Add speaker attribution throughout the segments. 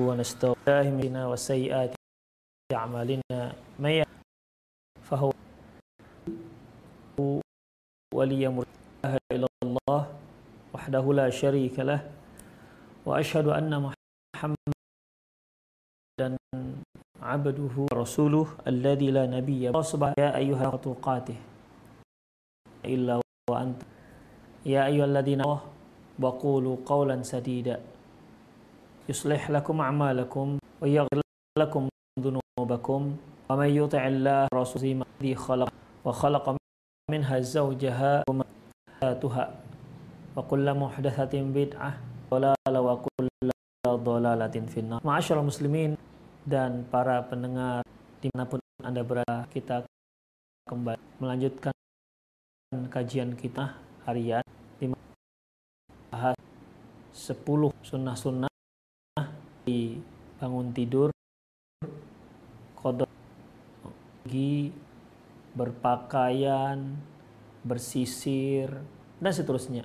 Speaker 1: ونستغفره منا وسيئات أعمالنا. من فهو ولي مرتاه إلى الله وحده لا شريك له وأشهد أن محمدا عبده ورسوله الذي لا نبي سبحانه يا أيها تقاته إلا وأنت. يا أيها الذين وقولوا قولا سديدا. يصلح لكم أعمالكم ويغفر لكم ذنوبكم ومن يطع الله ورسوله الذي خلق وخلق منها زوجها وماتها وكل محدثة بدعة ضلالة وكل ضلالة في النار معاشر المسلمين dan para pendengar dimanapun anda berada kita kembali melanjutkan kajian kita harian di bahas 10 sunnah-sunnah di bangun tidur kodok gigi berpakaian bersisir dan seterusnya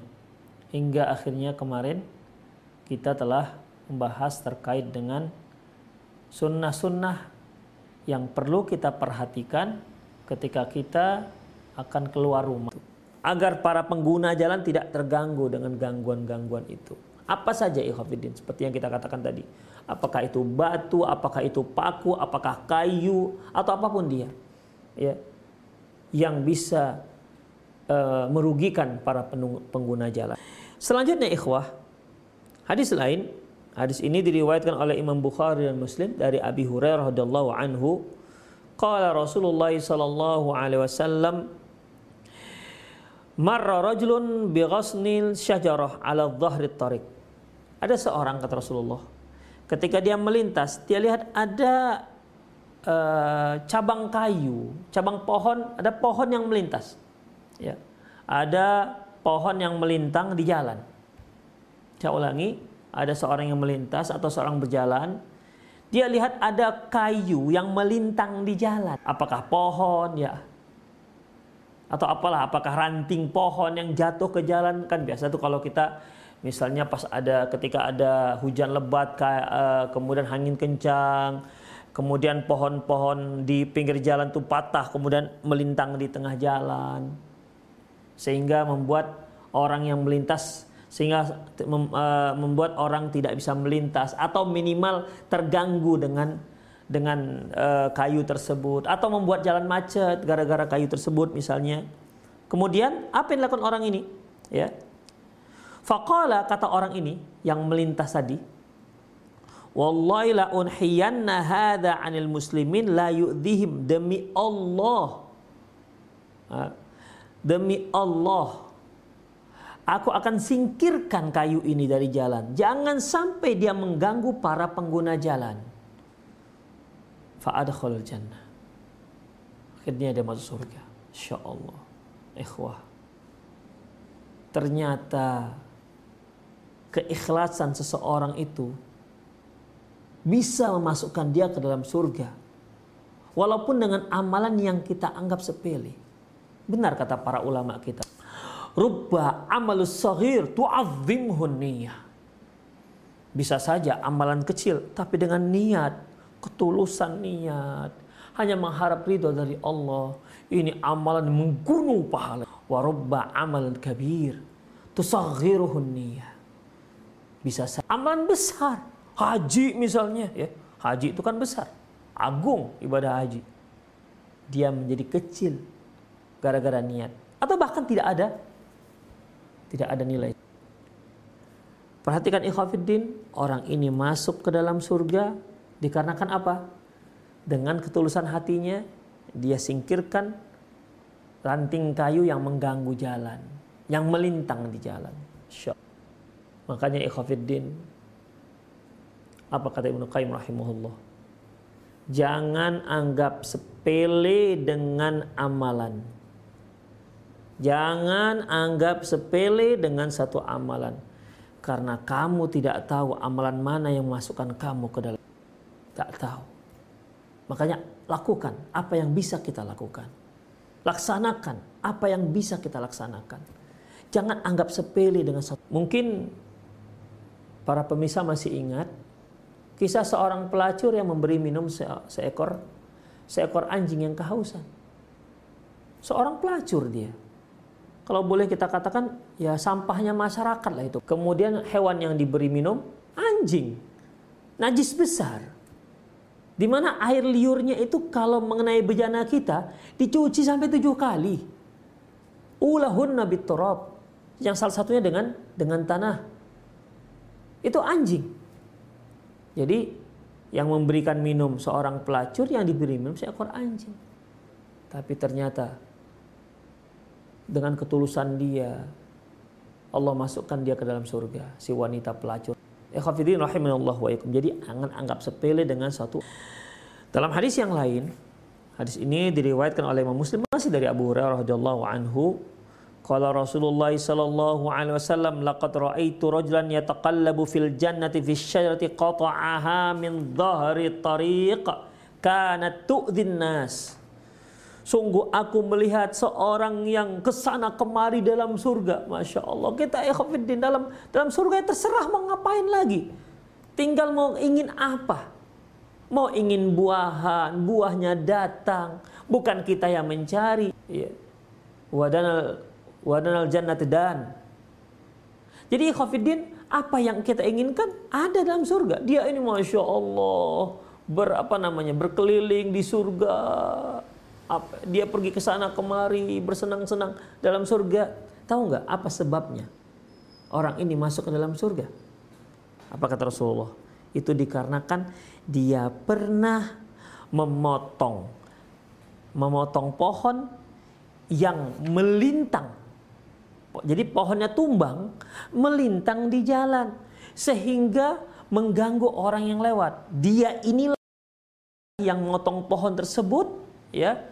Speaker 1: hingga akhirnya kemarin kita telah membahas terkait dengan sunnah-sunnah yang perlu kita perhatikan ketika kita akan keluar rumah agar para pengguna jalan tidak terganggu dengan gangguan-gangguan itu. Apa saja ikhafidin seperti yang kita katakan tadi. Apakah itu batu, apakah itu paku, apakah kayu atau apa pun dia. Ya. Yang bisa uh, merugikan para pengguna jalan. Selanjutnya ikhwah, hadis lain, hadis ini diriwayatkan oleh Imam Bukhari dan Muslim dari Abi Hurairah radhiyallahu anhu, qala Rasulullah sallallahu alaihi wasallam Marra rajulun bi ghasnil syajarah ala dhahri tariq ada seorang kata Rasulullah, ketika dia melintas, dia lihat ada uh, cabang kayu, cabang pohon, ada pohon yang melintas. Ya. Ada pohon yang melintang di jalan. Saya ulangi, ada seorang yang melintas atau seorang berjalan, dia lihat ada kayu yang melintang di jalan. Apakah pohon ya? Atau apalah, apakah ranting pohon yang jatuh ke jalan? Kan biasa tuh kalau kita Misalnya pas ada ketika ada hujan lebat uh, kemudian angin kencang, kemudian pohon-pohon di pinggir jalan itu patah kemudian melintang di tengah jalan. Sehingga membuat orang yang melintas sehingga uh, membuat orang tidak bisa melintas atau minimal terganggu dengan dengan uh, kayu tersebut atau membuat jalan macet gara-gara kayu tersebut misalnya. Kemudian apa yang dilakukan orang ini? Ya, Faqala kata orang ini yang melintas tadi, Wallahi la unhiyanna hadha 'anil muslimin la yu'dhihim demi Allah. Demi Allah. Aku akan singkirkan kayu ini dari jalan. Jangan sampai dia mengganggu para pengguna jalan. Fa'adkhulul jannah. Akhirnya dia masuk surga. Insya Allah. Ikhwah. Ternyata keikhlasan seseorang itu bisa memasukkan dia ke dalam surga. Walaupun dengan amalan yang kita anggap sepele. Benar kata para ulama kita. Rubba amalus sahir tu'azzimhun niyah. Bisa saja amalan kecil tapi dengan niat, ketulusan niat, hanya mengharap ridho dari Allah. Ini amalan menggunung pahala. Warubba amalan kabir tusaghiruhun niyah bisa amalan besar. Haji misalnya ya. Haji itu kan besar. Agung ibadah haji. Dia menjadi kecil gara-gara niat atau bahkan tidak ada tidak ada nilai. Perhatikan ikhwafiddin, orang ini masuk ke dalam surga dikarenakan apa? Dengan ketulusan hatinya dia singkirkan ranting kayu yang mengganggu jalan, yang melintang di jalan. Syok. Makanya ikhafiddin apa kata Ibnu Qayyim rahimahullah? Jangan anggap sepele dengan amalan. Jangan anggap sepele dengan satu amalan. Karena kamu tidak tahu amalan mana yang memasukkan kamu ke dalam. Tak tahu. Makanya lakukan apa yang bisa kita lakukan. Laksanakan apa yang bisa kita laksanakan. Jangan anggap sepele dengan satu. Mungkin Para pemirsa masih ingat Kisah seorang pelacur yang memberi minum seekor seekor anjing yang kehausan. Seorang pelacur dia. Kalau boleh kita katakan ya sampahnya masyarakat lah itu. Kemudian hewan yang diberi minum anjing. Najis besar. Di mana air liurnya itu kalau mengenai bejana kita dicuci sampai tujuh kali. Ulahun nabi turab. Yang salah satunya dengan dengan tanah. Itu anjing. Jadi yang memberikan minum seorang pelacur yang diberi minum seekor anjing. Tapi ternyata dengan ketulusan dia Allah masukkan dia ke dalam surga si wanita pelacur. Jadi jangan anggap sepele dengan satu dalam hadis yang lain Hadis ini diriwayatkan oleh Imam Muslim masih dari Abu Hurairah radhiyallahu anhu Qala Rasulullah sallallahu alaihi wasallam laqad ra'aitu rajulan yataqallabu fil jannati fi syajarati qata'aha min dhahri tariq kanat tu'dhin nas. Sungguh aku melihat seorang yang ke sana kemari dalam surga. Masya Allah. Kita ikhwafiddin dalam dalam surga terserah mau ngapain lagi. Tinggal mau ingin apa. Mau ingin buahan, buahnya datang. Bukan kita yang mencari. Ya. Wadanal wadanal jannat dan. Jadi khafidin apa yang kita inginkan ada dalam surga. Dia ini masya Allah berapa namanya berkeliling di surga. Dia pergi ke sana kemari bersenang-senang dalam surga. Tahu nggak apa sebabnya orang ini masuk ke dalam surga? Apa kata Rasulullah? Itu dikarenakan dia pernah memotong memotong pohon yang melintang jadi pohonnya tumbang, melintang di jalan sehingga mengganggu orang yang lewat. Dia inilah yang motong pohon tersebut ya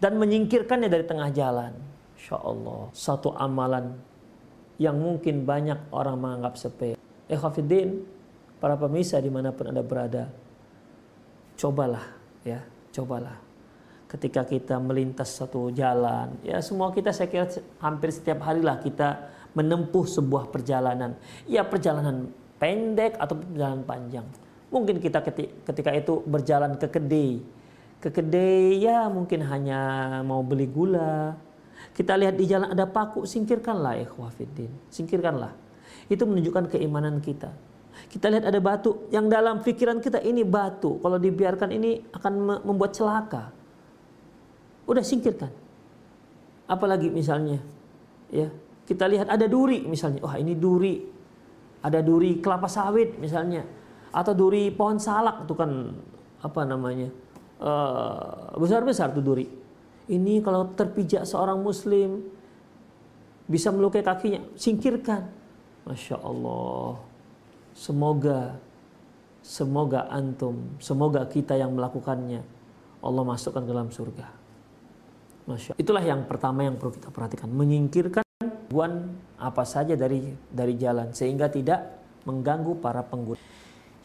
Speaker 1: dan menyingkirkannya dari tengah jalan. Insya Allah satu amalan yang mungkin banyak orang menganggap sepele. Ikhafidin, para pemirsa di mana pun anda berada, cobalah ya, cobalah ketika kita melintas satu jalan. Ya semua kita saya kira hampir setiap hari lah kita menempuh sebuah perjalanan. Ya perjalanan pendek atau perjalanan panjang. Mungkin kita ketika itu berjalan ke kedai. Ke kedai ya mungkin hanya mau beli gula. Kita lihat di jalan ada paku singkirkanlah ikhwafiddin. Singkirkanlah. Itu menunjukkan keimanan kita. Kita lihat ada batu. Yang dalam pikiran kita ini batu. Kalau dibiarkan ini akan membuat celaka udah singkirkan. Apalagi misalnya, ya kita lihat ada duri misalnya, wah ini duri, ada duri kelapa sawit misalnya, atau duri pohon salak itu kan apa namanya uh, besar-besar tuh duri. Ini kalau terpijak seorang muslim bisa melukai kakinya, singkirkan. Masya Allah. Semoga semoga antum, semoga kita yang melakukannya Allah masukkan ke dalam surga. Masya. Itulah yang pertama yang perlu kita perhatikan, menyingkirkan gangguan apa saja dari dari jalan sehingga tidak mengganggu para pengguna.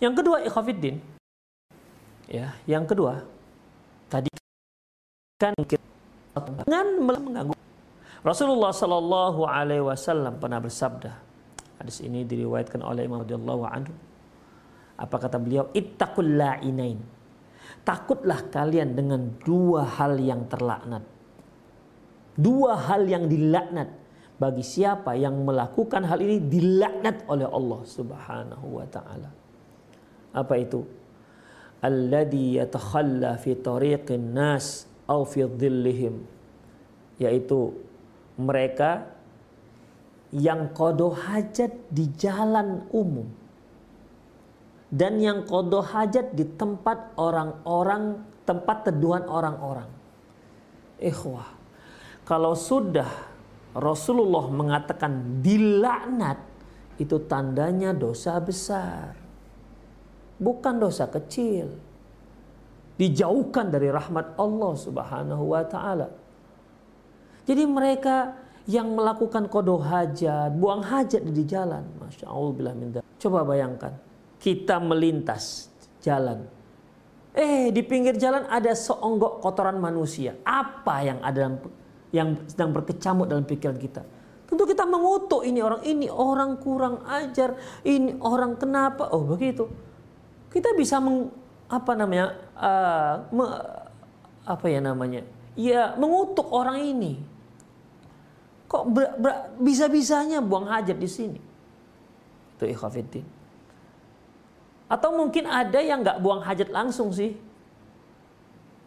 Speaker 1: Yang kedua, ikhafidin. Ya, yang kedua, tadi kan dengan mengganggu. Rasulullah Shallallahu Alaihi Wasallam pernah bersabda, hadis ini diriwayatkan oleh Imam radhiyallahu anhu. Apa kata beliau? Ittaqul la'inain. Takutlah kalian dengan dua hal yang terlaknat Dua hal yang dilaknat bagi siapa yang melakukan hal ini dilaknat oleh Allah Subhanahu wa taala. Apa itu? Alladhi yatakhalla fi tariqin nas au fi dhillihim. Yaitu mereka yang kodoh hajat di jalan umum dan yang kodoh hajat di tempat orang-orang tempat teduhan orang-orang. Ikhwah, kalau sudah Rasulullah mengatakan dilaknat itu tandanya dosa besar. Bukan dosa kecil. Dijauhkan dari rahmat Allah Subhanahu wa taala. Jadi mereka yang melakukan kodoh hajat, buang hajat di jalan. Masya Allah minta. Coba bayangkan, kita melintas jalan. Eh, di pinggir jalan ada seonggok kotoran manusia. Apa yang ada dalam yang sedang berkecamuk dalam pikiran kita. Tentu kita mengutuk ini orang, ini orang kurang ajar, ini orang kenapa? Oh begitu. kita bisa meng, apa namanya uh, me, apa ya namanya ya mengutuk orang ini kok bisa-bisanya buang hajat di sini itu ikhafidin atau mungkin ada yang nggak buang hajat langsung sih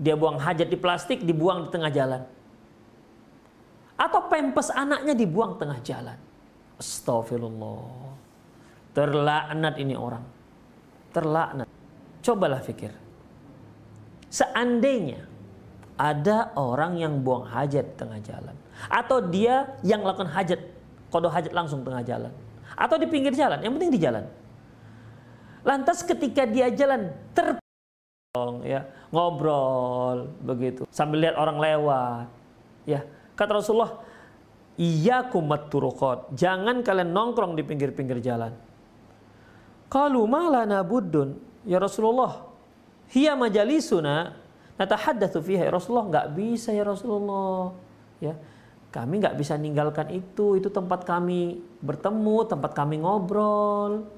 Speaker 1: dia buang hajat di plastik dibuang di tengah jalan atau pempes anaknya dibuang tengah jalan. Astagfirullah terlaknat ini orang. Terlaknat. Cobalah pikir seandainya ada orang yang buang hajat tengah jalan atau dia yang melakukan hajat kodo hajat langsung tengah jalan atau di pinggir jalan yang penting di jalan. Lantas ketika dia jalan ter ya ngobrol begitu sambil lihat orang lewat ya kata Rasulullah kumat turukot jangan kalian nongkrong di pinggir-pinggir jalan. Kalau malah nabudun ya Rasulullah hiya majalisuna natahaddatsu fiha. Ya Rasulullah nggak bisa ya Rasulullah. Ya kami nggak bisa ninggalkan itu itu tempat kami bertemu tempat kami ngobrol.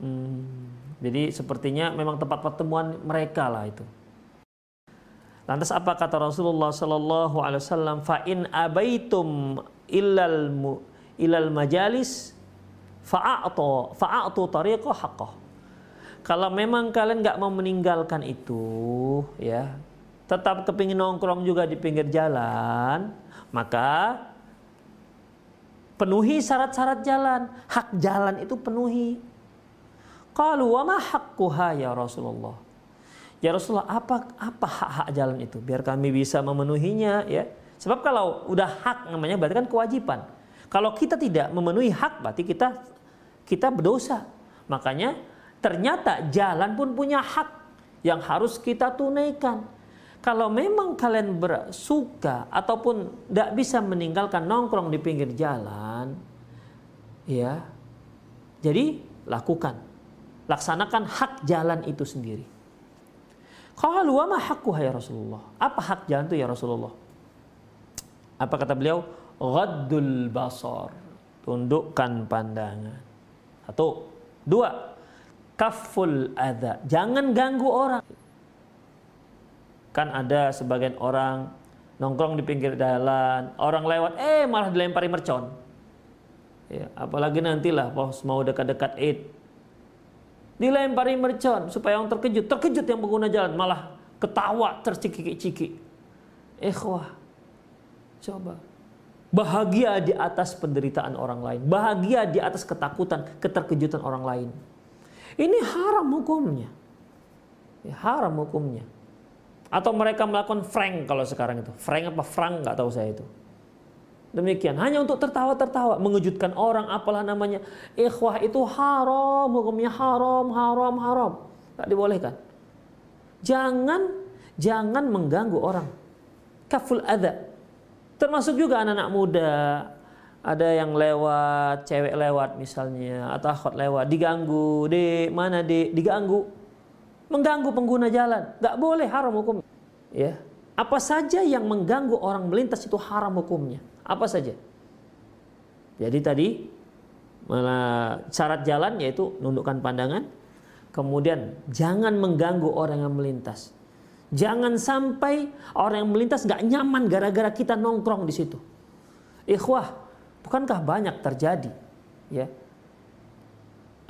Speaker 1: Hmm, jadi sepertinya memang tempat pertemuan mereka lah itu lantas apa kata Rasulullah Sallallahu Alaihi Wasallam fa in abaitum ilal ilal majalis fa'atu fa'atu tariqah haqqah kalau memang kalian nggak mau meninggalkan itu, ya, tetap kepingin nongkrong juga di pinggir jalan, maka penuhi syarat-syarat jalan. Hak jalan itu penuhi. Kalau wa ma haqquha ya Rasulullah. Ya Rasulullah, apa apa hak-hak jalan itu? Biar kami bisa memenuhinya, ya. Sebab kalau udah hak namanya berarti kan kewajiban. Kalau kita tidak memenuhi hak berarti kita kita berdosa. Makanya Ternyata jalan pun punya hak yang harus kita tunaikan. Kalau memang kalian bersuka ataupun tidak bisa meninggalkan nongkrong di pinggir jalan, ya, jadi lakukan, laksanakan hak jalan itu sendiri. Kalau wa ma ya Rasulullah? Apa hak itu ya Rasulullah? Apa kata beliau? Ghaddul basar. Tundukkan pandangan. Satu. Dua kaful ada. Jangan ganggu orang. Kan ada sebagian orang nongkrong di pinggir jalan, orang lewat, eh malah dilempari mercon. Ya, apalagi nantilah pos mau dekat-dekat id. Dilempari mercon supaya orang terkejut. Terkejut yang pengguna jalan malah ketawa tercikik-cikik. Ikhwah. Coba. Bahagia di atas penderitaan orang lain. Bahagia di atas ketakutan, keterkejutan orang lain. Ini haram hukumnya. Ya, haram hukumnya. Atau mereka melakukan frank kalau sekarang itu. Frank apa frank nggak tahu saya itu. Demikian, hanya untuk tertawa-tertawa, mengejutkan orang, apalah namanya. Ikhwah itu haram, hukumnya haram, haram, haram. Tak dibolehkan. Jangan, jangan mengganggu orang. Kaful ada. Termasuk juga anak-anak muda, ada yang lewat, cewek lewat misalnya, atau akhwat lewat, diganggu, di mana di diganggu, mengganggu pengguna jalan, nggak boleh haram hukum. Ya, apa saja yang mengganggu orang melintas itu haram hukumnya, apa saja. Jadi tadi malah syarat jalan yaitu nundukkan pandangan, kemudian jangan mengganggu orang yang melintas. Jangan sampai orang yang melintas nggak nyaman gara-gara kita nongkrong di situ. Ikhwah, Bukankah banyak terjadi ya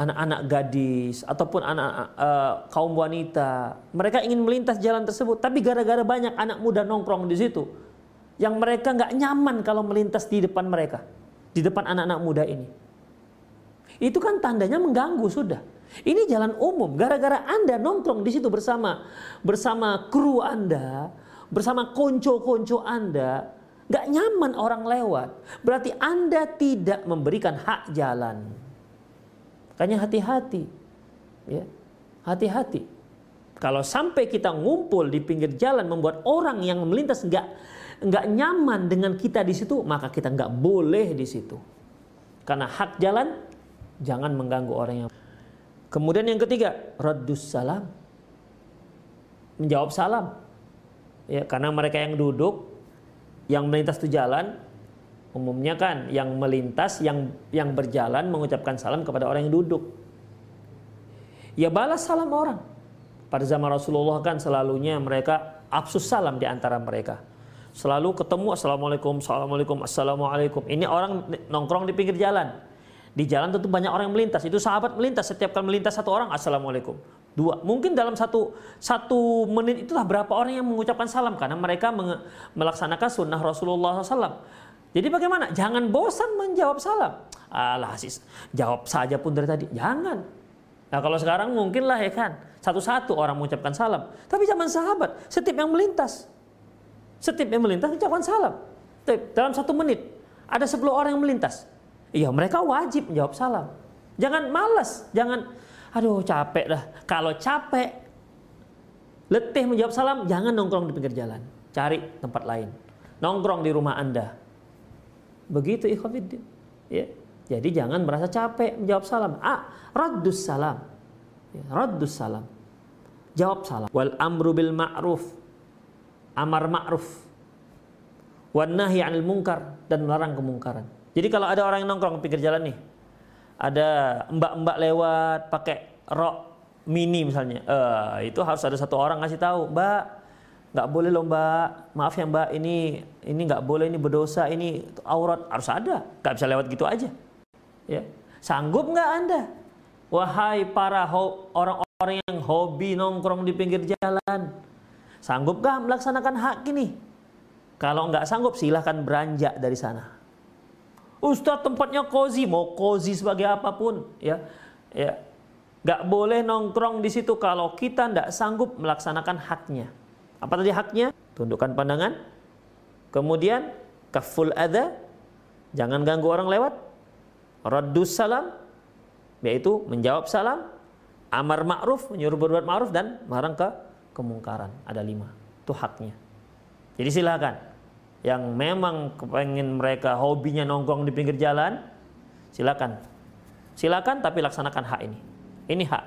Speaker 1: anak-anak gadis ataupun anak uh, kaum wanita mereka ingin melintas jalan tersebut tapi gara-gara banyak anak muda nongkrong di situ yang mereka nggak nyaman kalau melintas di depan mereka di depan anak-anak muda ini itu kan tandanya mengganggu sudah ini jalan umum gara-gara anda nongkrong di situ bersama bersama kru anda bersama konco-konco anda Gak nyaman orang lewat. Berarti Anda tidak memberikan hak jalan. Makanya hati-hati. Ya. Hati-hati. Kalau sampai kita ngumpul di pinggir jalan membuat orang yang melintas nggak nggak nyaman dengan kita di situ, maka kita nggak boleh di situ. Karena hak jalan jangan mengganggu orang yang. Kemudian yang ketiga, radus salam. Menjawab salam. Ya, karena mereka yang duduk yang melintas itu jalan umumnya kan yang melintas yang yang berjalan mengucapkan salam kepada orang yang duduk ya balas salam orang. Pada zaman Rasulullah kan selalunya mereka absus salam di antara mereka. Selalu ketemu assalamualaikum, assalamualaikum, assalamualaikum. Ini orang nongkrong di pinggir jalan. Di jalan tentu banyak orang yang melintas. Itu sahabat melintas. Setiap kali melintas satu orang assalamualaikum. Dua. Mungkin dalam satu satu menit itulah berapa orang yang mengucapkan salam karena mereka melaksanakan sunnah Rasulullah SAW. Jadi bagaimana? Jangan bosan menjawab salam. Alah, sis, jawab saja pun dari tadi. Jangan. Nah kalau sekarang mungkin lah ya kan. Satu-satu orang mengucapkan salam. Tapi zaman sahabat, setiap yang melintas. Setiap yang melintas mengucapkan salam. Dalam satu menit, ada 10 orang yang melintas. Iya mereka wajib menjawab salam. Jangan malas, jangan aduh capek dah. Kalau capek, letih menjawab salam, jangan nongkrong di pinggir jalan. Cari tempat lain. Nongkrong di rumah Anda. Begitu ikhwatiddin. Ya. Jadi jangan merasa capek menjawab salam. Ah, raddus salam. Ya, raddus salam. Jawab salam. Wal amru bil ma'ruf. Amar ma'ruf. Wan nahi 'anil munkar dan melarang kemungkaran. Jadi kalau ada orang yang nongkrong di pinggir jalan nih, ada mbak-mbak lewat pakai rok mini misalnya, eh, itu harus ada satu orang ngasih tahu, mbak, nggak boleh loh mbak, maaf ya mbak, ini ini nggak boleh, ini berdosa, ini aurat, harus ada, nggak bisa lewat gitu aja. Ya. Sanggup nggak Anda? Wahai para orang-orang yang hobi nongkrong di pinggir jalan, sanggupkah melaksanakan hak ini? Kalau nggak sanggup, silahkan beranjak dari sana. Ustadz tempatnya kozi, mau kozi sebagai apa pun, ya, ya, nggak boleh nongkrong di situ kalau kita nggak sanggup melaksanakan haknya. Apa tadi haknya? Tundukkan pandangan, kemudian kaful ada, jangan ganggu orang lewat, raddus salam yaitu menjawab salam, amar ma'ruf, menyuruh berbuat ma'ruf dan melarang ke kemungkaran. Ada lima. Itu haknya. Jadi silakan. Yang memang kepengen mereka hobinya nongkrong di pinggir jalan, silakan. Silakan tapi laksanakan hak ini. Ini hak.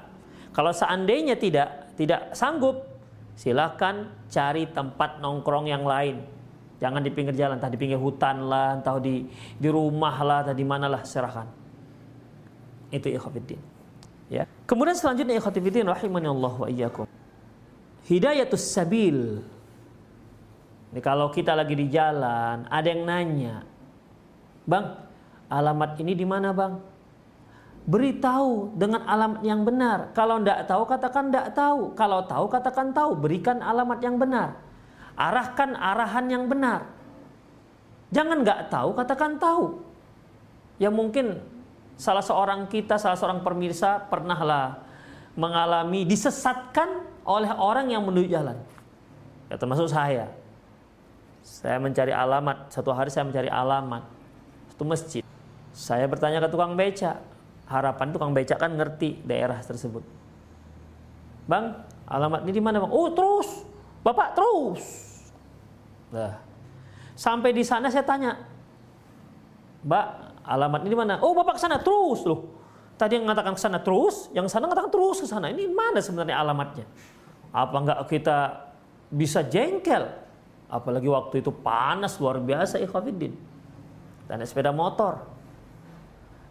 Speaker 1: Kalau seandainya tidak tidak sanggup, silakan cari tempat nongkrong yang lain. Jangan di pinggir jalan, entah di pinggir hutan lah, entah di di rumah lah, entah di mana lah, serahkan. Itu ikhwatiddin. Ya. Kemudian selanjutnya ikhwatiddin rahimani Allah wa iyyakum. Hidayatus sabil. Ini kalau kita lagi di jalan, ada yang nanya, "Bang, alamat ini di mana, Bang?" Beritahu dengan alamat yang benar. Kalau tidak tahu, katakan tidak tahu. Kalau tahu, katakan tahu. Berikan alamat yang benar. Arahkan arahan yang benar. Jangan nggak tahu, katakan tahu. Ya mungkin salah seorang kita, salah seorang pemirsa pernahlah mengalami disesatkan oleh orang yang menuju jalan. Ya termasuk saya. Saya mencari alamat, satu hari saya mencari alamat. Satu masjid. Saya bertanya ke tukang beca. Harapan tukang beca kan ngerti daerah tersebut. Bang, alamat ini di mana bang? Oh terus, Bapak terus. Nah, sampai di sana saya tanya, Mbak, alamat ini mana? Oh, Bapak ke sana terus loh. Tadi yang mengatakan ke sana terus, yang sana mengatakan terus ke sana. Ini mana sebenarnya alamatnya? Apa enggak kita bisa jengkel? Apalagi waktu itu panas luar biasa ikhwafiddin. Dan sepeda motor.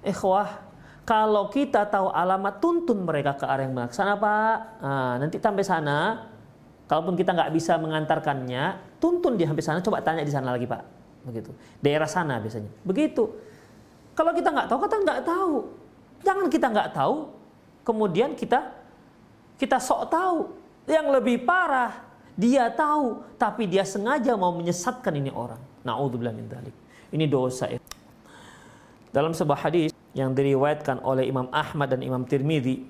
Speaker 1: Ikhwah, kalau kita tahu alamat tuntun mereka ke arah yang benar. Sana Pak, nah, nanti sampai sana Kalaupun kita nggak bisa mengantarkannya, tuntun dia sampai sana, coba tanya di sana lagi Pak. Begitu. Daerah sana biasanya. Begitu. Kalau kita nggak tahu, kata nggak tahu. Jangan kita nggak tahu, kemudian kita kita sok tahu. Yang lebih parah, dia tahu, tapi dia sengaja mau menyesatkan ini orang. Naudzubillah min dzalik. Ini dosa ya. Dalam sebuah hadis yang diriwayatkan oleh Imam Ahmad dan Imam Tirmidzi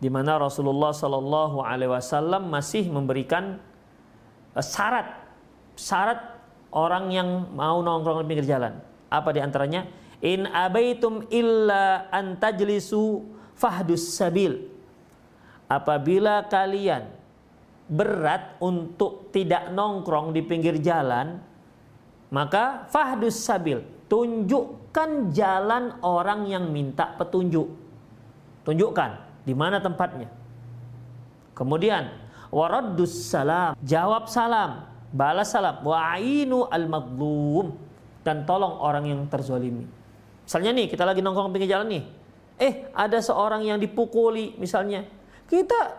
Speaker 1: di mana Rasulullah Shallallahu Alaihi Wasallam masih memberikan uh, syarat syarat orang yang mau nongkrong di pinggir jalan. Apa di antaranya? In abaitum illa antajlisu fahdus sabil. Apabila kalian berat untuk tidak nongkrong di pinggir jalan, maka fahdus sabil, tunjukkan jalan orang yang minta petunjuk. Tunjukkan di mana tempatnya? Kemudian waraddus salam, jawab salam, balas salam, wa'inu al-madlum dan tolong orang yang terzolimi. Misalnya nih, kita lagi nongkrong pinggir jalan nih. Eh, ada seorang yang dipukuli misalnya. Kita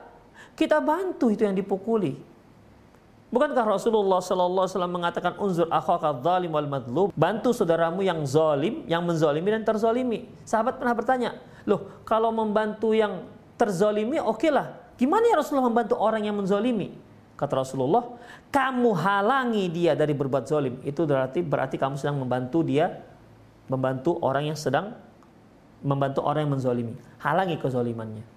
Speaker 1: kita bantu itu yang dipukuli. Bukankah Rasulullah sallallahu alaihi wasallam mengatakan unzur akhaka zalim wal madlum, bantu saudaramu yang zalim, yang menzalimi dan terzalimi. Sahabat pernah bertanya, "Loh, kalau membantu yang terzalimi oke lah. Gimana ya Rasulullah membantu orang yang menzalimi?" Kata Rasulullah, "Kamu halangi dia dari berbuat zalim." Itu berarti berarti kamu sedang membantu dia membantu orang yang sedang membantu orang yang menzalimi. Halangi kezalimannya.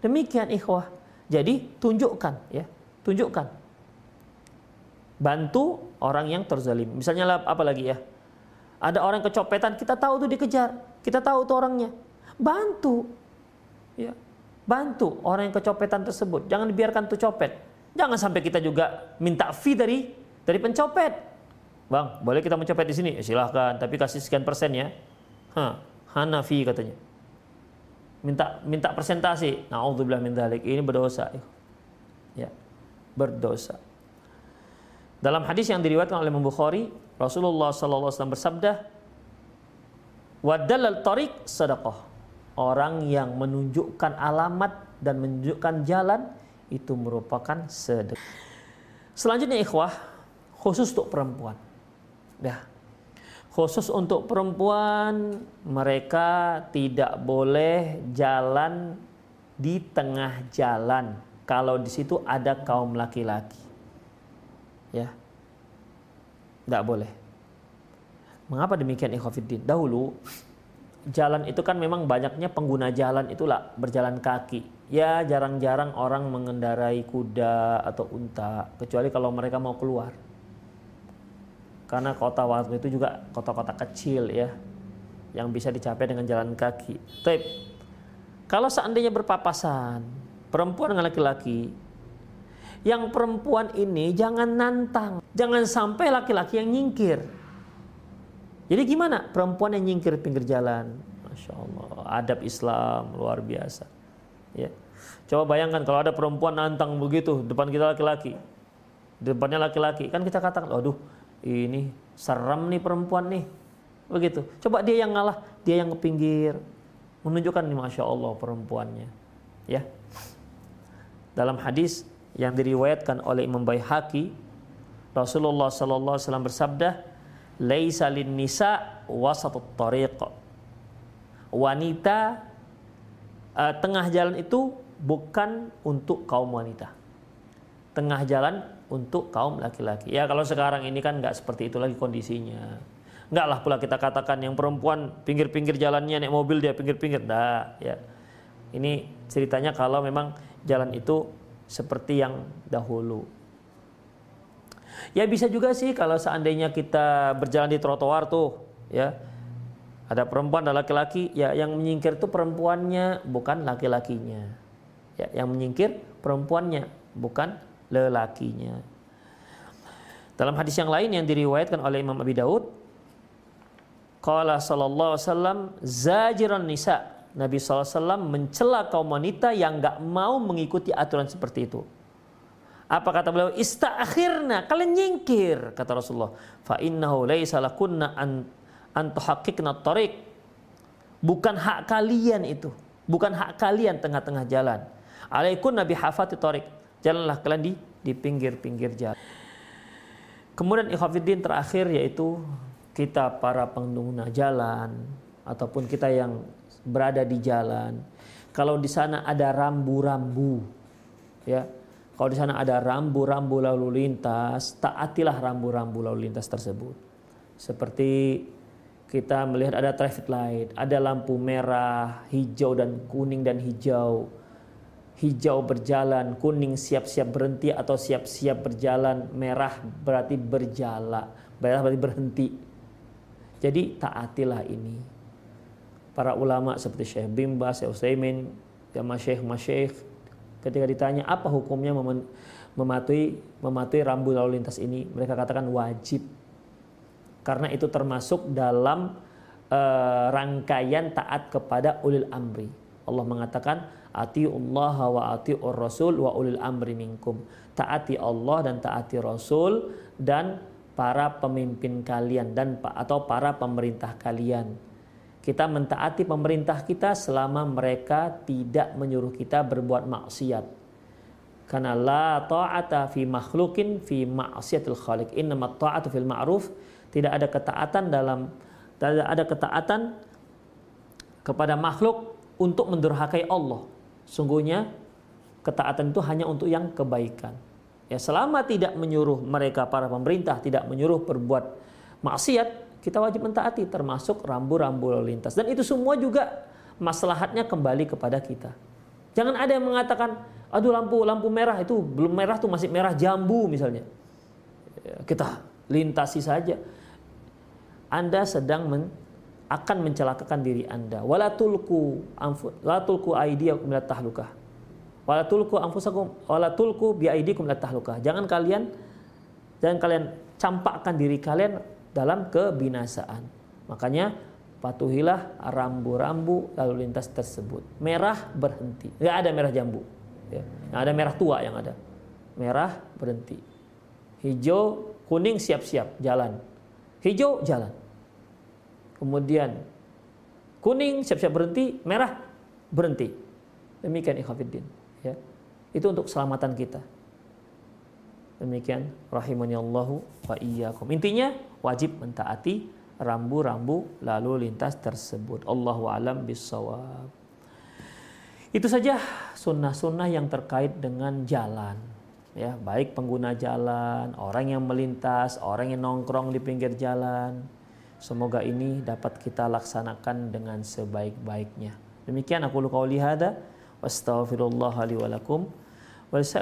Speaker 1: Demikian ikhwah. Jadi tunjukkan ya, tunjukkan bantu orang yang terzalim. Misalnya apa lagi ya? Ada orang kecopetan, kita tahu tuh dikejar, kita tahu tuh orangnya. Bantu. Ya. Bantu orang yang kecopetan tersebut. Jangan dibiarkan tuh copet. Jangan sampai kita juga minta fee dari dari pencopet. Bang, boleh kita mencopet di sini? Ya, silahkan, tapi kasih sekian persen ya. Hah, Hanafi katanya. Minta minta persentase. Nauzubillah min dzalik. Ini berdosa. Ya. Berdosa. Dalam hadis yang diriwayatkan oleh Imam Bukhari, Rasulullah SAW bersabda, Wadalal tariq sadaqah. Orang yang menunjukkan alamat dan menunjukkan jalan itu merupakan sedekah. Selanjutnya ikhwah, khusus untuk perempuan. Dah. Khusus untuk perempuan, mereka tidak boleh jalan di tengah jalan. Kalau di situ ada kaum laki-laki. Ya. Tidak boleh. Mengapa demikian ikhwafiddin dahulu jalan itu kan memang banyaknya pengguna jalan itulah berjalan kaki. Ya jarang-jarang orang mengendarai kuda atau unta kecuali kalau mereka mau keluar karena kota waktu itu juga kota-kota kecil ya yang bisa dicapai dengan jalan kaki. Tapi kalau seandainya berpapasan perempuan dengan laki-laki yang perempuan ini jangan nantang. Jangan sampai laki-laki yang nyingkir. Jadi gimana? Perempuan yang nyingkir pinggir jalan. Masya Allah. Adab Islam luar biasa. Ya. Coba bayangkan kalau ada perempuan nantang begitu depan kita laki-laki. Depannya laki-laki. Kan kita katakan, aduh ini serem nih perempuan nih. Begitu. Coba dia yang ngalah. Dia yang ke pinggir. Menunjukkan nih Masya Allah perempuannya. Ya. Dalam hadis yang diriwayatkan oleh Imam Baihaqi Rasulullah sallallahu alaihi wasallam bersabda laisa lin nisa wasatut tariq wanita uh, tengah jalan itu bukan untuk kaum wanita tengah jalan untuk kaum laki-laki ya kalau sekarang ini kan nggak seperti itu lagi kondisinya nggak lah pula kita katakan yang perempuan pinggir-pinggir jalannya naik mobil dia pinggir-pinggir dah ya ini ceritanya kalau memang jalan itu seperti yang dahulu. Ya bisa juga sih kalau seandainya kita berjalan di trotoar tuh, ya. Ada perempuan dan laki-laki, ya yang menyingkir itu perempuannya bukan laki-lakinya. Ya, yang menyingkir perempuannya bukan lelakinya. Dalam hadis yang lain yang diriwayatkan oleh Imam Abi Daud, qala sallallahu alaihi wasallam zajiran nisa Nabi SAW mencela kaum wanita yang nggak mau mengikuti aturan seperti itu. Apa kata beliau? Ista'akhirna, kalian nyingkir, kata Rasulullah. Fa innahu laisa lakunna an antuhaqiqna tariq. Bukan hak kalian itu. Bukan hak kalian tengah-tengah jalan. Alaikun nabi hafati tariq. Jalanlah kalian di di pinggir-pinggir jalan. Kemudian ikhwafiddin terakhir yaitu kita para pengguna jalan ataupun kita yang berada di jalan. Kalau di sana ada rambu-rambu, ya. Kalau di sana ada rambu-rambu lalu lintas, taatilah rambu-rambu lalu lintas tersebut. Seperti kita melihat ada traffic light, ada lampu merah, hijau dan kuning dan hijau. Hijau berjalan, kuning siap-siap berhenti atau siap-siap berjalan, merah berarti berjalan, merah berarti berhenti. Jadi taatilah ini para ulama seperti Syekh Bimba, Syekh Utsaimin, ya masyayikh-masyayikh ketika ditanya apa hukumnya mematuhi mematuhi rambu lalu lintas ini, mereka katakan wajib. Karena itu termasuk dalam uh, rangkaian taat kepada ulil amri. Allah mengatakan Allah wa atiur rasul wa ulil amri minkum. Taati Allah dan taati Rasul dan para pemimpin kalian dan atau para pemerintah kalian Kita mentaati pemerintah kita selama mereka tidak menyuruh kita berbuat maksiat. Karena la ta'ata fi makhlukin fi ma'siyatil khaliq. Innama ta'atu fil ma'ruf. Tidak ada ketaatan dalam tidak ada ketaatan kepada makhluk untuk mendurhakai Allah. Sungguhnya ketaatan itu hanya untuk yang kebaikan. Ya selama tidak menyuruh mereka para pemerintah tidak menyuruh berbuat maksiat, kita wajib mentaati termasuk rambu-rambu lalu lintas. Dan itu semua juga maslahatnya kembali kepada kita. Jangan ada yang mengatakan, aduh lampu lampu merah itu belum merah tuh masih merah jambu misalnya. Ya, kita lintasi saja. Anda sedang men, akan mencelakakan diri Anda. Wala tulku anfu, la tulku aydiyakum ila tahlukah. Wala tulku anfusakum wala tulku bi aydikum ila tahlukah. Jangan kalian jangan kalian campakkan diri kalian dalam kebinasaan. Makanya patuhilah rambu-rambu lalu lintas tersebut. Merah berhenti. Enggak ada merah jambu. Ya. Ada merah tua yang ada. Merah berhenti. Hijau, kuning siap-siap jalan. Hijau jalan. Kemudian kuning siap-siap berhenti, merah berhenti. Demikian ikhafidin. Ya. Itu untuk keselamatan kita. Demikian rahimani Allahu wa iyyakum. Intinya wajib mentaati rambu-rambu lalu lintas tersebut. Allahu alam bisawab. Itu saja sunnah-sunnah yang terkait dengan jalan. Ya, baik pengguna jalan, orang yang melintas, orang yang nongkrong di pinggir jalan. Semoga ini dapat kita laksanakan dengan sebaik-baiknya. Demikian aku qauli hada wastaghfirullah li wa lakum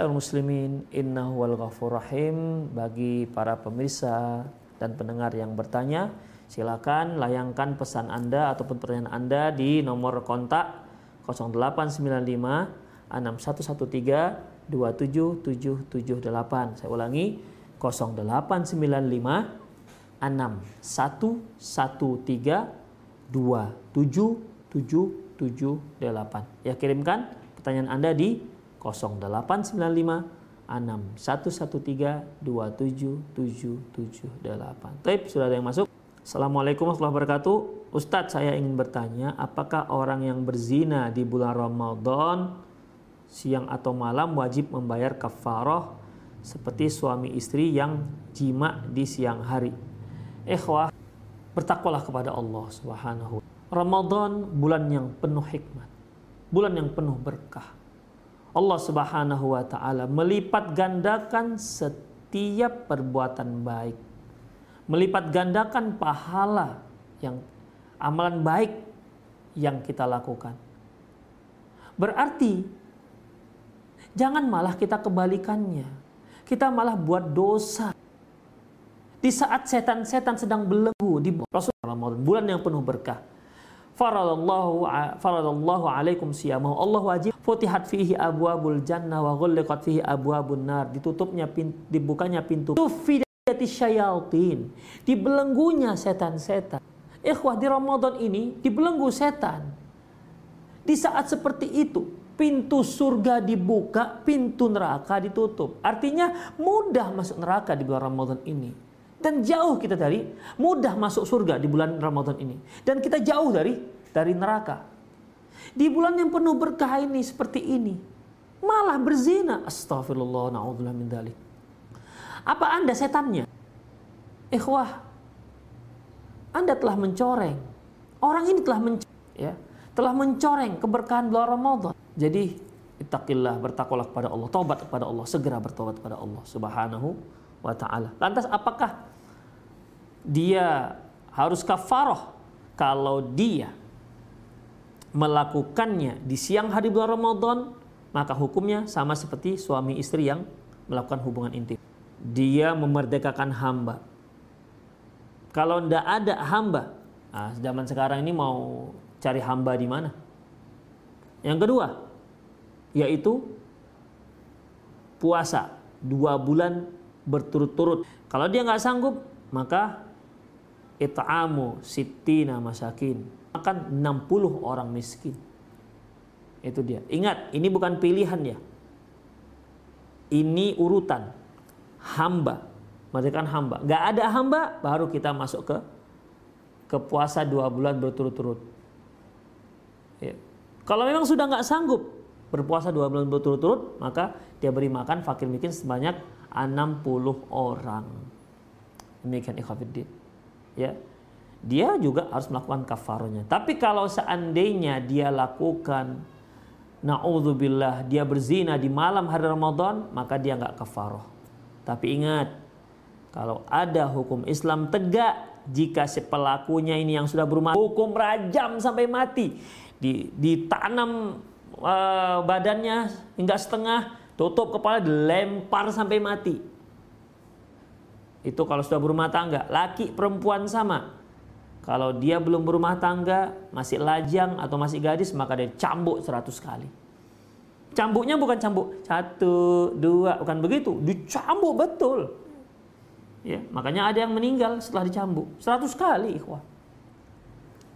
Speaker 1: muslimin innahu wal ghafur rahim bagi para pemirsa dan pendengar yang bertanya silakan layangkan pesan Anda ataupun pertanyaan Anda di nomor kontak 0895 6113 27778. Saya ulangi 0895 6113 27778. Ya kirimkan pertanyaan Anda di 0895 6113 27778. Taib sudah ada yang masuk. Assalamualaikum warahmatullahi wabarakatuh. Ustadz saya ingin bertanya, apakah orang yang berzina di bulan Ramadan siang atau malam wajib membayar kafarah seperti suami istri yang jima di siang hari? Ikhwah, bertakwalah kepada Allah Subhanahu. Ramadan bulan yang penuh hikmat, bulan yang penuh berkah Allah Subhanahu wa taala melipat gandakan setiap perbuatan baik. Melipat gandakan pahala yang amalan baik yang kita lakukan. Berarti jangan malah kita kebalikannya. Kita malah buat dosa. Di saat setan-setan sedang belenggu di Rasulullah bulan yang penuh berkah. Faradallahu faradallahu alaikum siyamahu. Allah wajib. Futihat fihi abwabul jannah wa ghulliqat fihi abwabun nar. Ditutupnya pintu, dibukanya pintu. Tufidati syayatin. Dibelenggunya setan-setan. Ikhwah di Ramadan ini dibelenggu setan. Di saat seperti itu pintu surga dibuka pintu neraka ditutup. Artinya mudah masuk neraka di bulan Ramadan ini dan jauh kita dari mudah masuk surga di bulan Ramadan ini. Dan kita jauh dari dari neraka. Di bulan yang penuh berkah ini seperti ini. Malah berzina. Astagfirullah. Na'udzubillah min dalik. Apa anda setannya? Ikhwah. Anda telah mencoreng. Orang ini telah mencoreng. Ya, telah mencoreng keberkahan bulan Ramadan. Jadi, ittaqillah, bertakwalah kepada Allah. Taubat kepada Allah. Segera bertobat kepada Allah subhanahu wa ta'ala. Lantas apakah dia harus kafaroh kalau dia melakukannya di siang hari bulan Ramadan maka hukumnya sama seperti suami istri yang melakukan hubungan intim. Dia memerdekakan hamba. Kalau tidak ada hamba, nah, zaman sekarang ini mau cari hamba di mana? Yang kedua, yaitu puasa dua bulan berturut-turut. Kalau dia nggak sanggup, maka it'amu sittina masakin. Makan 60 orang miskin. Itu dia. Ingat, ini bukan pilihan ya. Ini urutan. Hamba. Merdekakan hamba. Gak ada hamba, baru kita masuk ke ke puasa dua bulan berturut-turut. Ya. Kalau memang sudah nggak sanggup berpuasa dua bulan berturut-turut, maka dia beri makan fakir miskin sebanyak 60 orang. Demikian ikhwafiddin. Ya. Dia juga harus melakukan kafarnya. Tapi kalau seandainya dia lakukan naudzubillah dia berzina di malam hari Ramadan, maka dia nggak kafaroh. Tapi ingat, kalau ada hukum Islam tegak jika si pelakunya ini yang sudah berumah hukum rajam sampai mati, di, ditanam uh, badannya hingga setengah, tutup kepala, dilempar sampai mati. Itu kalau sudah berumah tangga, laki perempuan sama. Kalau dia belum berumah tangga, masih lajang atau masih gadis, maka dia cambuk 100 kali. Cambuknya bukan cambuk satu, dua, bukan begitu. Dicambuk betul. Ya, makanya ada yang meninggal setelah dicambuk 100 kali, ikhwah.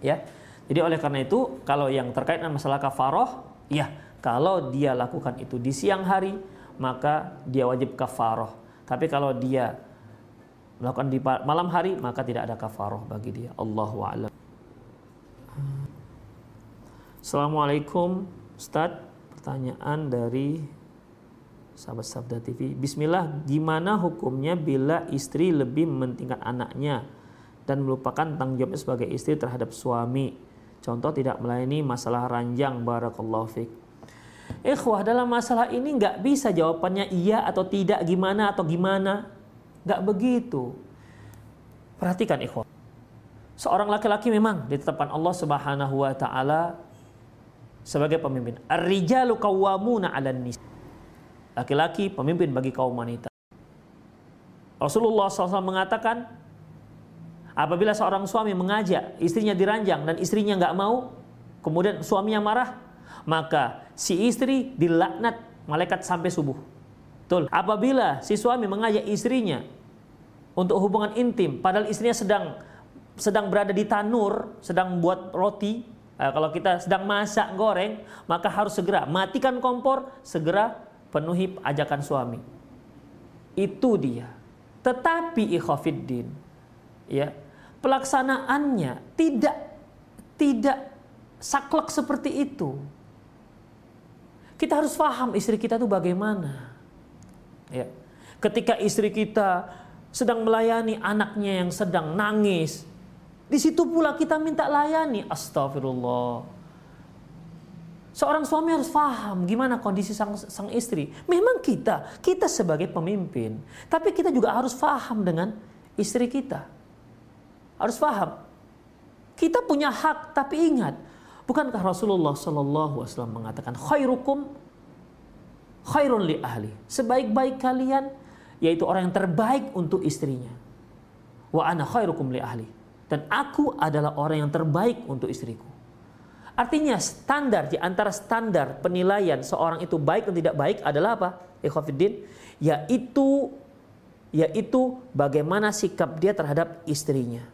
Speaker 1: Ya. Jadi oleh karena itu, kalau yang terkait dengan masalah kafaroh, ya, kalau dia lakukan itu di siang hari, maka dia wajib kafaroh. Tapi kalau dia melakukan di malam hari maka tidak ada kafaroh bagi dia. Allahu a'lam. Assalamualaikum Ustaz, pertanyaan dari sahabat Sabda TV. Bismillah, gimana hukumnya bila istri lebih mementingkan anaknya dan melupakan tanggung jawabnya sebagai istri terhadap suami? Contoh tidak melayani masalah ranjang barakallahu fik. Ikhwah dalam masalah ini nggak bisa jawabannya iya atau tidak gimana atau gimana Gak begitu. Perhatikan ikhwan. Seorang laki-laki memang ditetapkan Allah Subhanahu wa taala sebagai pemimpin. Ar-rijalu qawwamuna 'alan nis. Laki-laki pemimpin bagi kaum wanita. Rasulullah SAW mengatakan, apabila seorang suami mengajak istrinya diranjang dan istrinya nggak mau, kemudian suaminya marah, maka si istri dilaknat malaikat sampai subuh. Betul. Apabila si suami mengajak istrinya untuk hubungan intim, padahal istrinya sedang sedang berada di tanur, sedang buat roti, eh, kalau kita sedang masak goreng, maka harus segera matikan kompor, segera penuhi ajakan suami. Itu dia. Tetapi ikhafiddin, ya pelaksanaannya tidak tidak saklek seperti itu. Kita harus paham istri kita itu bagaimana. Ya. Ketika istri kita sedang melayani anaknya yang sedang nangis, di situ pula kita minta layani. Astagfirullah. Seorang suami harus paham gimana kondisi sang, sang istri. Memang kita, kita sebagai pemimpin, tapi kita juga harus paham dengan istri kita. Harus paham. Kita punya hak, tapi ingat, bukankah Rasulullah Shallallahu Alaihi Wasallam mengatakan khairukum khairun li ahli. Sebaik-baik kalian yaitu orang yang terbaik untuk istrinya. Wa ana khairukum li ahli. Dan aku adalah orang yang terbaik untuk istriku. Artinya standar di antara standar penilaian seorang itu baik dan tidak baik adalah apa? Ikhwafiddin, yaitu yaitu bagaimana sikap dia terhadap istrinya.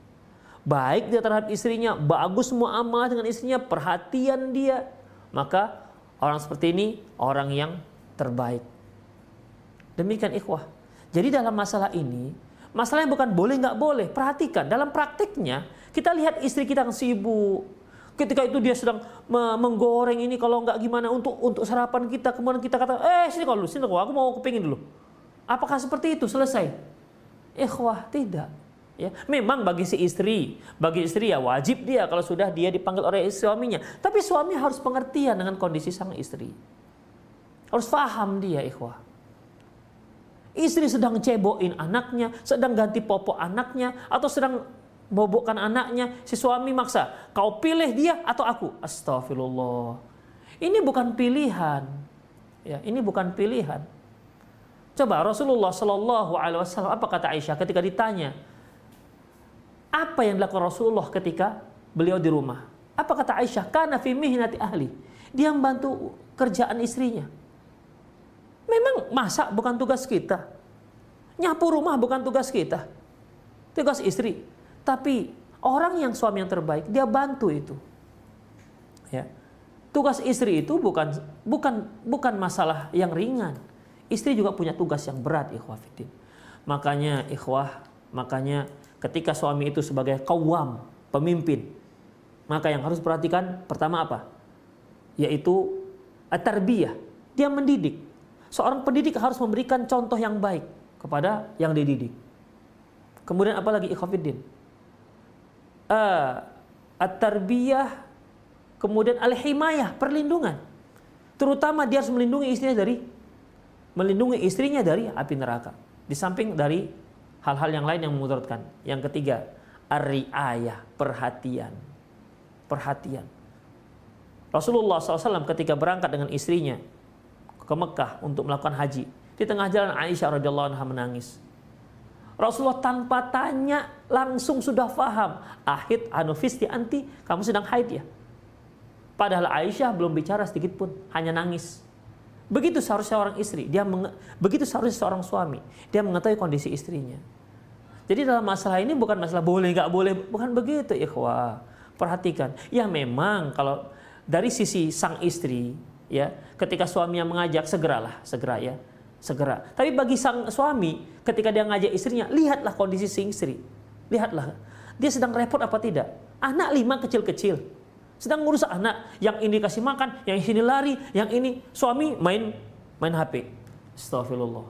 Speaker 1: Baik dia terhadap istrinya, bagus muamalah dengan istrinya, perhatian dia. Maka orang seperti ini orang yang terbaik. Demikian ikhwah. Jadi dalam masalah ini, masalahnya bukan boleh nggak boleh. Perhatikan, dalam praktiknya kita lihat istri kita yang sibuk. Ketika itu dia sedang menggoreng ini kalau nggak gimana untuk untuk sarapan kita. Kemudian kita kata, eh sini kalau sini kalau aku mau kepingin dulu. Apakah seperti itu selesai? Ikhwah tidak. Ya, memang bagi si istri, bagi istri ya wajib dia kalau sudah dia dipanggil oleh suaminya. Tapi suami harus pengertian dengan kondisi sang istri. Harus paham dia ikhwah. Istri sedang cebokin anaknya, sedang ganti popok anaknya, atau sedang bobokkan anaknya. Si suami maksa, kau pilih dia atau aku. Astagfirullah. Ini bukan pilihan. Ya, ini bukan pilihan. Coba Rasulullah Shallallahu Alaihi Wasallam apa kata Aisyah ketika ditanya apa yang dilakukan Rasulullah ketika beliau di rumah? Apa kata Aisyah? Karena fi mihnati ahli. Dia membantu kerjaan istrinya. Memang masak bukan tugas kita. Nyapu rumah bukan tugas kita. Tugas istri. Tapi orang yang suami yang terbaik, dia bantu itu. Ya. Tugas istri itu bukan bukan bukan masalah yang ringan. Istri juga punya tugas yang berat, ikhwah fitin. Makanya ikhwah, makanya ketika suami itu sebagai kawam, pemimpin. Maka yang harus perhatikan pertama apa? Yaitu at-tarbiyah. Dia mendidik. Seorang pendidik harus memberikan contoh yang baik kepada yang dididik. Kemudian apalagi ikhwafiddin? Uh, at-tarbiyah kemudian al-himayah, perlindungan. Terutama dia harus melindungi istrinya dari melindungi istrinya dari api neraka. Di samping dari hal-hal yang lain yang memudaratkan. Yang ketiga, ar-riayah, perhatian. Perhatian. Rasulullah SAW ketika berangkat dengan istrinya ke Mekah untuk melakukan haji, di tengah jalan Aisyah radhiyallahu anha menangis. Rasulullah tanpa tanya langsung sudah faham. Ahid anufisti anti, kamu sedang haid ya. Padahal Aisyah belum bicara sedikit pun, hanya nangis. Begitu seharusnya seorang istri, dia begitu seharusnya seorang suami, dia mengetahui kondisi istrinya. Jadi dalam masalah ini bukan masalah boleh nggak boleh, bukan begitu ikhwah. Perhatikan, ya memang kalau dari sisi sang istri, ya ketika suaminya mengajak segeralah, segera ya, segera. Tapi bagi sang suami, ketika dia ngajak istrinya, lihatlah kondisi si istri, lihatlah dia sedang repot apa tidak. Anak lima kecil-kecil, sedang ngurus anak, yang ini kasih makan, yang sini lari, yang ini suami main main HP. Astagfirullah.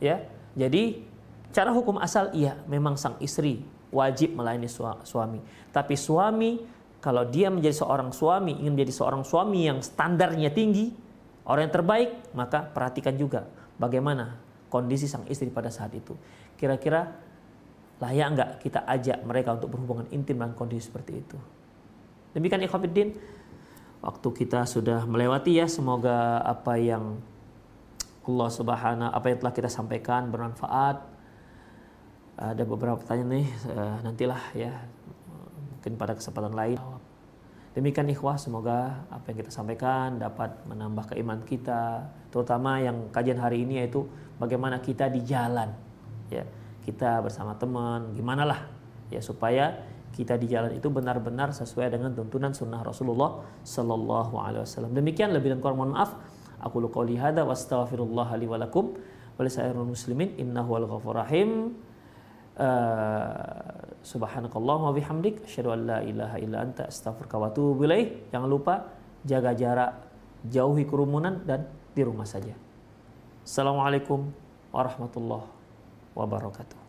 Speaker 1: Ya. Jadi cara hukum asal iya memang sang istri wajib melayani suami. Tapi suami kalau dia menjadi seorang suami, ingin menjadi seorang suami yang standarnya tinggi, orang yang terbaik, maka perhatikan juga bagaimana kondisi sang istri pada saat itu. Kira-kira layak nggak kita ajak mereka untuk berhubungan intim dengan kondisi seperti itu. Demikian ikhwatiddin, waktu kita sudah melewati ya, semoga apa yang Allah Subhanahu apa yang telah kita sampaikan bermanfaat. Ada beberapa pertanyaan nih, uh, nantilah ya mungkin pada kesempatan lain. Demikian ikhwah, semoga apa yang kita sampaikan dapat menambah keimanan kita, terutama yang kajian hari ini yaitu bagaimana kita di jalan, ya kita bersama teman, gimana lah ya supaya kita di jalan itu benar-benar sesuai dengan tuntunan sunnah Rasulullah Sallallahu Alaihi Wasallam. Demikian lebih dan kurang mohon maaf. Aku luka lihada wa astaghfirullah li wa muslimin innahu wal ghafur rahim. Uh, subhanakallah wa bihamdik asyhadu an la ilaha illa anta astaghfiruka wa atubu. Jangan lupa jaga jarak, jauhi kerumunan dan di rumah saja. Assalamualaikum warahmatullahi wabarakatuh.